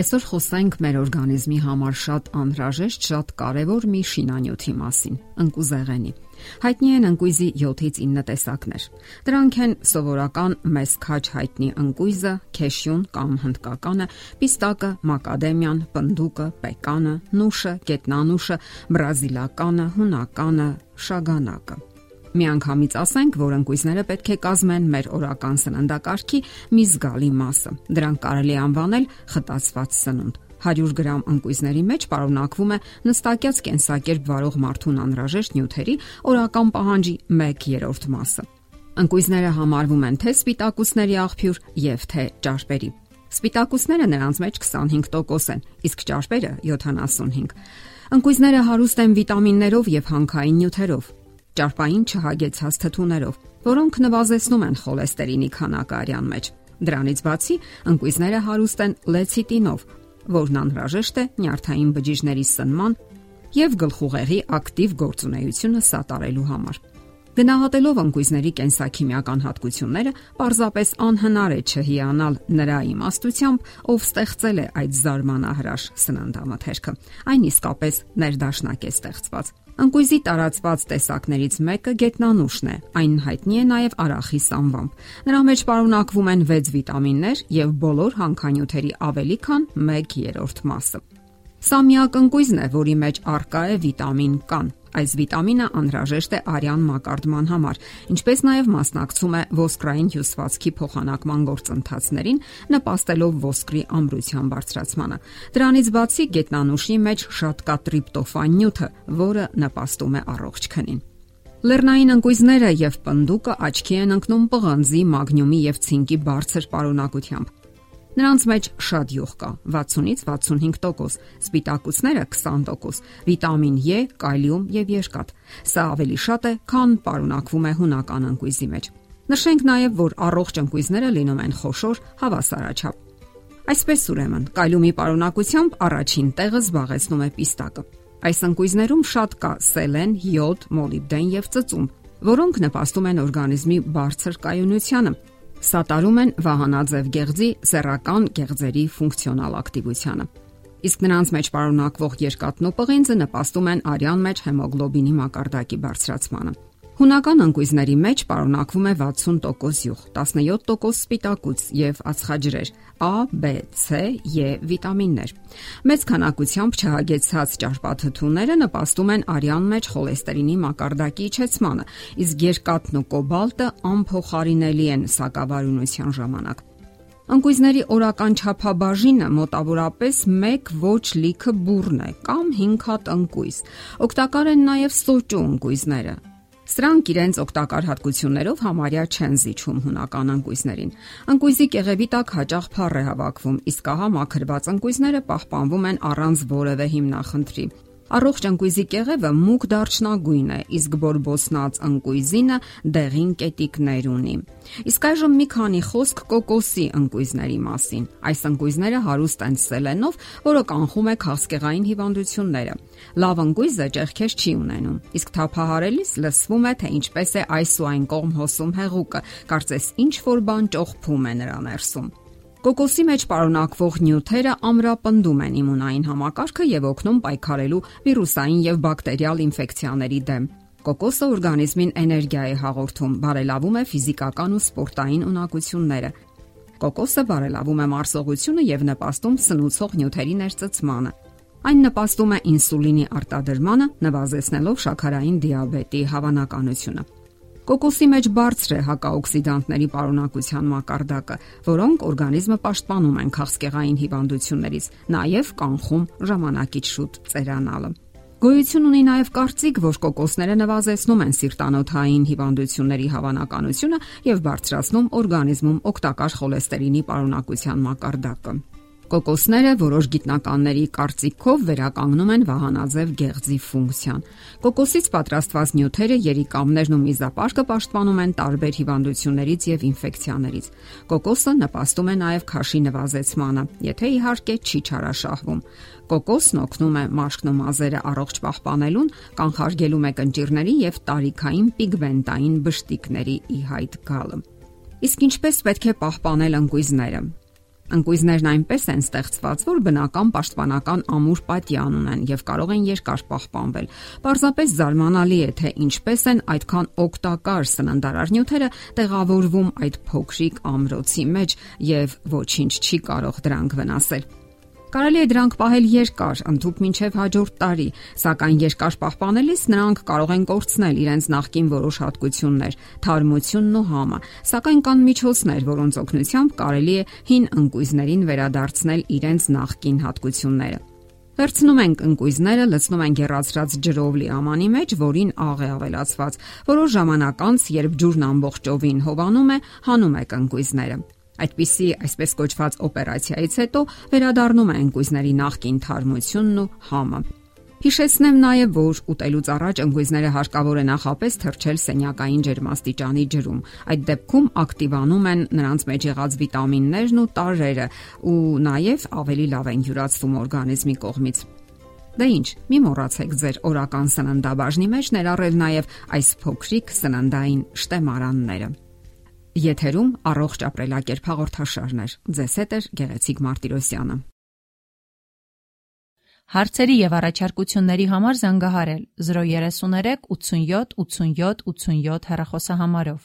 Այսօր խոսենք մեր օրգանիզմի համար շատ անհրաժեշտ, շատ կարևոր մի շինանյութի մասին՝ ընկուզեղենի։ Հայտնի են ընկույզի 7-ից 9 տեսակներ։ Դրանք են սովորական մեծ քաջ հայտնի ընկույզը, քեշյուն կամ հնդկականը, պիստակը, մակադեմիան, պնդուկը, պեկանը, նուշը, գետնանուշը, բրազիլականը, հունականը, շագանակը։ Միանգամից ասենք, որ ընկույզները պետք է կազմեն մեր օրական սննդակարգի մի զգալի մասը։ Դրանք կարելի անվանել խտացված սնունդ։ 100 գրամ ընկույզների մեջ պարունակվում է նստակյաց կենսակերպ վարող մարդուն անհրաժեշտ նյութերի օրական պահանջի 1/3 մասը։ Ընկույզները համարվում են թե սպիտակուցների աղբյուր եւ թե ճարպերի։ Սպիտակուցները նրանց մեջ 25% են, իսկ ճարպերը 75։ Ընկույզները հարուստ են վիտամիններով եւ հանքային նյութերով, ճարպային չհագեցած թթուներով, որոնք նվազեցնում են խոլեստերինի քանակը արյան մեջ։ Դրանից բացի ընկույզները հարուստ են լեցիտինով, որն անհրաժեշտ է նյարդային բջիջների սնման եւ գլխուղեղի ակտիվ գործունեությունը սատարելու համար։ Գնահատելով ընկույզների կենսաքիմիական հատկությունները, պարզապես անհնար է չհիանալ նրա իմաստությամբ, ով ստեղծել է այդ զարմանահրաշ սննդամթերքը։ Այն իսկապես ներդաշնակ է ստեղծված։ Ընկույզի տարածված տեսակներից մեկը գետնանուշն է։ Այն հայտնի է նաև արախիս անվամբ։ Նրա մեջ պարունակվում են 6 վիտամիններ եւ բոլոր հանքանյութերի ավելի քան 1/3 մասը։ Սա միակ ընկույզն է, որի մեջ առկա է վիտամին կան։ Այս վիտամինը անհրաժեշտ է արյան մակարդման համար, ինչպես նաև մասնակցում է ոսկրային հյուսվածքի փոխանակման գործընթացներին, նպաստելով ոսկրի ամրության բարձրացմանը։ Դրանից բացի գետնանուշի մեջ շատ կա տրիպտոֆան նյութը, որը նպաստում է առողջ քնին։ Լեռնային ընկույզները եւ պնդուկը աչքի են ընկնում պղնձի, մագնիումի եւ ցինկի բարձր պարունակությամբ։ Նրանց մեջ շատ յուղ կա՝ 60-ից 65%, սպիտակուցները 20%, վիտամին E, կալիում եւ երկաթ։ Սա ավելի շատ է, քան պարունակվում է հունական ընկույզի մեջ։ Նշենք նաև, որ առողջ ընկույզները լինում են խոշոր, հավասարաչափ։ Այսպես ուրեմն, կալիումի պարունակությամբ առաջին տեղը զբաղեցնում է պիստակը։ Այս ընկույզներում շատ կա սելեն, յոդ, մոլիբդեն եւ ծծում, որոնք նպաստում են օրգանիզմի բարձր կայունությանը, սատարում են վահանաձև գեղձի սեռական գեղձերի ֆունկցիոնալ ակտիվությանը։ Իսկ նրանց մեջ պարունակվող երկաթն ու պղինձը նպաստում են արյան մեջ հեմոգլոբինի մակարդակի բարձրացմանը։ Հունական ընկույզների մեջ պարունակվում է 60% յուղ, 17% սպիտակուց եւ ածխաջրեր, A, B, C, E վիտամիններ։ Մեծ քանակությամբ չհագեցած ճարպաթթուները նպաստում են արյան մեջ խոլեստերինի մակարդակի իջեցմանը, իսկ երկաթն ու կոբալտը անփոխարինելի են սակավարյունության ժամանակ։ Ընկույզների օրական չափաբաժինը մոտավորապես 1 ոչ լիքը բուրն է կամ 5 հատ ընկույզ։ Օգտակար են նաև սոճու ընկույզները, Սրանք իրենց օգտակար հատկություններով համարյա չեն զիջում հունական ընկույզներին։ Ընկույզի կեղևի տակ հաճախ փառ է հավաքվում, իսկ ահա մաքրված ընկույզները պահպանվում են առանց որևէ հիմնախնդրի։ Առողջ ընկույզի կեղևը մուգ դարչնագույն է, իսկ բորբոսնած ընկույզինը դեղին կետիկներ ունի։ Իսկ այժմ մի քանի խոսք կոկոսի ընկույզների մասին։ Այս ընկույզները հարուստ են սելենով, որը կանխում է քաղցկեղային հիվանդությունները։ Լավ ընկույզը ճեղքեր չի ունենում, իսկ թափահարելիս լսվում է, թե ինչպես է այս ու այն կողմ հոսում հեղուկը, կարծես ինչ որ բան ճողփում է նրա ներսում։ Կոկոսի մեջ պարունակվող նյութերը ամրապնդում են իմունային համակարգը եւ օգնում պայքարելու վիրուսային եւ բակտերիալ ինֆեկցիաների դեմ։ Կոկոսը օրգանիզմին էներգիա է հաղորդում, բարելավում է ֆիզիկական ու սպորտային ունակությունները։ Կոկոսը բարելավում է մարսողությունը եւ նպաստում սնուցող նյութերի ներծծմանը։ Այն նպաստում է ինսուլինի արտադրմանը, նվազեցնելով շաքարային դիաբետի հավանականությունը։ Կոկոսի մեջ բարձր է հակաօքսիդանտների պարունակության մակարդակը, որոնք օրգանիզմը պաշտպանում են քաղցկեղային հիվանդություններից, նաև կանխում ժամանակից շուտ ծերանալը։ Գոյություն ունի նաև կարծիք, որ կոկոսները նվազեցնում են սիրտանոթային հիվանդությունների հավանականությունը եւ բարձրացնում օրգանիզմում օգտակար խոլեստերինի պարունակության մակարդակը։ Կոկոսները որոշ գիտնականների կարծիքով վերականգնում են վահանաձև գեղձի ֆունկցիան։ Կոկոսից պատրաստված նյութերը երիկամներն ու միզապարկը պաշտպանում են տարբեր հիվանդություններից եւ ինֆեկցիաներից։ Կոկոսը նպաստում է նաեւ քաշի նվազեցմանը, եթե իհարկե չի չարաշահվում։ Կոկոսն օգնում է մաշկն ու մազերը առողջ պահպանելուն, կանխարգելում է կնճիրների եւ տարիքային պիգմենտային բշտիկների ի հայտ գալը։ Իսկ ինչպես պետք է պահպանել ընկույզները։ Ընկույզներն այնպես են ստեղծված, որ բնական պաշտպանական ամուր պատյան ունեն եւ կարող են երկար պահպանվել։ Պարզապես զարմանալի է, թե ինչպես են այդքան օգտակար սննդարար նյութերը տեղավորվում այդ փոքրիկ ամրոցի մեջ եւ ոչինչ չի կարող դրանք վնասել։ Կարելի է դրանք պահել երկար, ընդհուպ մինչև հաջորդ տարի, սակայն երկար պահպանելիս նրանք կարող են կորցնել իրենց նախկին որոշ հատկություններ, թարմությունն ու համը, սակայն կան միջոցներ, որոնց օգնությամբ կարելի է հին ընկույզներին վերադարձնել իրենց նախկին հատկությունները։ Վերցնում ենք ընկույզները, լցնում ենք գերացրած ջրով լի ամանի մեջ, որին աղ է ավելացված։ Որոշ ժամանակ անց, երբ ջուրն ամբողջովին հովանում է, հանում եք ընկույզները։ Այդպիսի այսպես կոչված օպերացիայից հետո վերադառնում են գույզների նախկին թարմությունն ու համը։ Հիշեցնեմ նաև, որ ուտելուց առաջ ընկույզները հարկավոր է նախապես թրջել սենյակային ջերմաստիճանի ջրում։ Այդ դեպքում ակտիվանում են նրանց մեջ եղած վիտամիններն ու տարրերը, ու նաև ավելի լավ են յուրացվում օրգանիզմի կողմից։ Դե ի՞նչ, մի մոռացեք ձեր օրական սննդաբաժնի մեջ ներառել նաև այս փոքրիկ սննդային շտեմարանները։ Եթերում առողջ ապրելակերպ հաղորդաշարն է։ Ձեզ հետ է Գեղեցիկ Մարտիրոսյանը։ Հարցերի եւ առաջարկությունների համար զանգահարել 033 87 87 87 հեռախոսահամարով։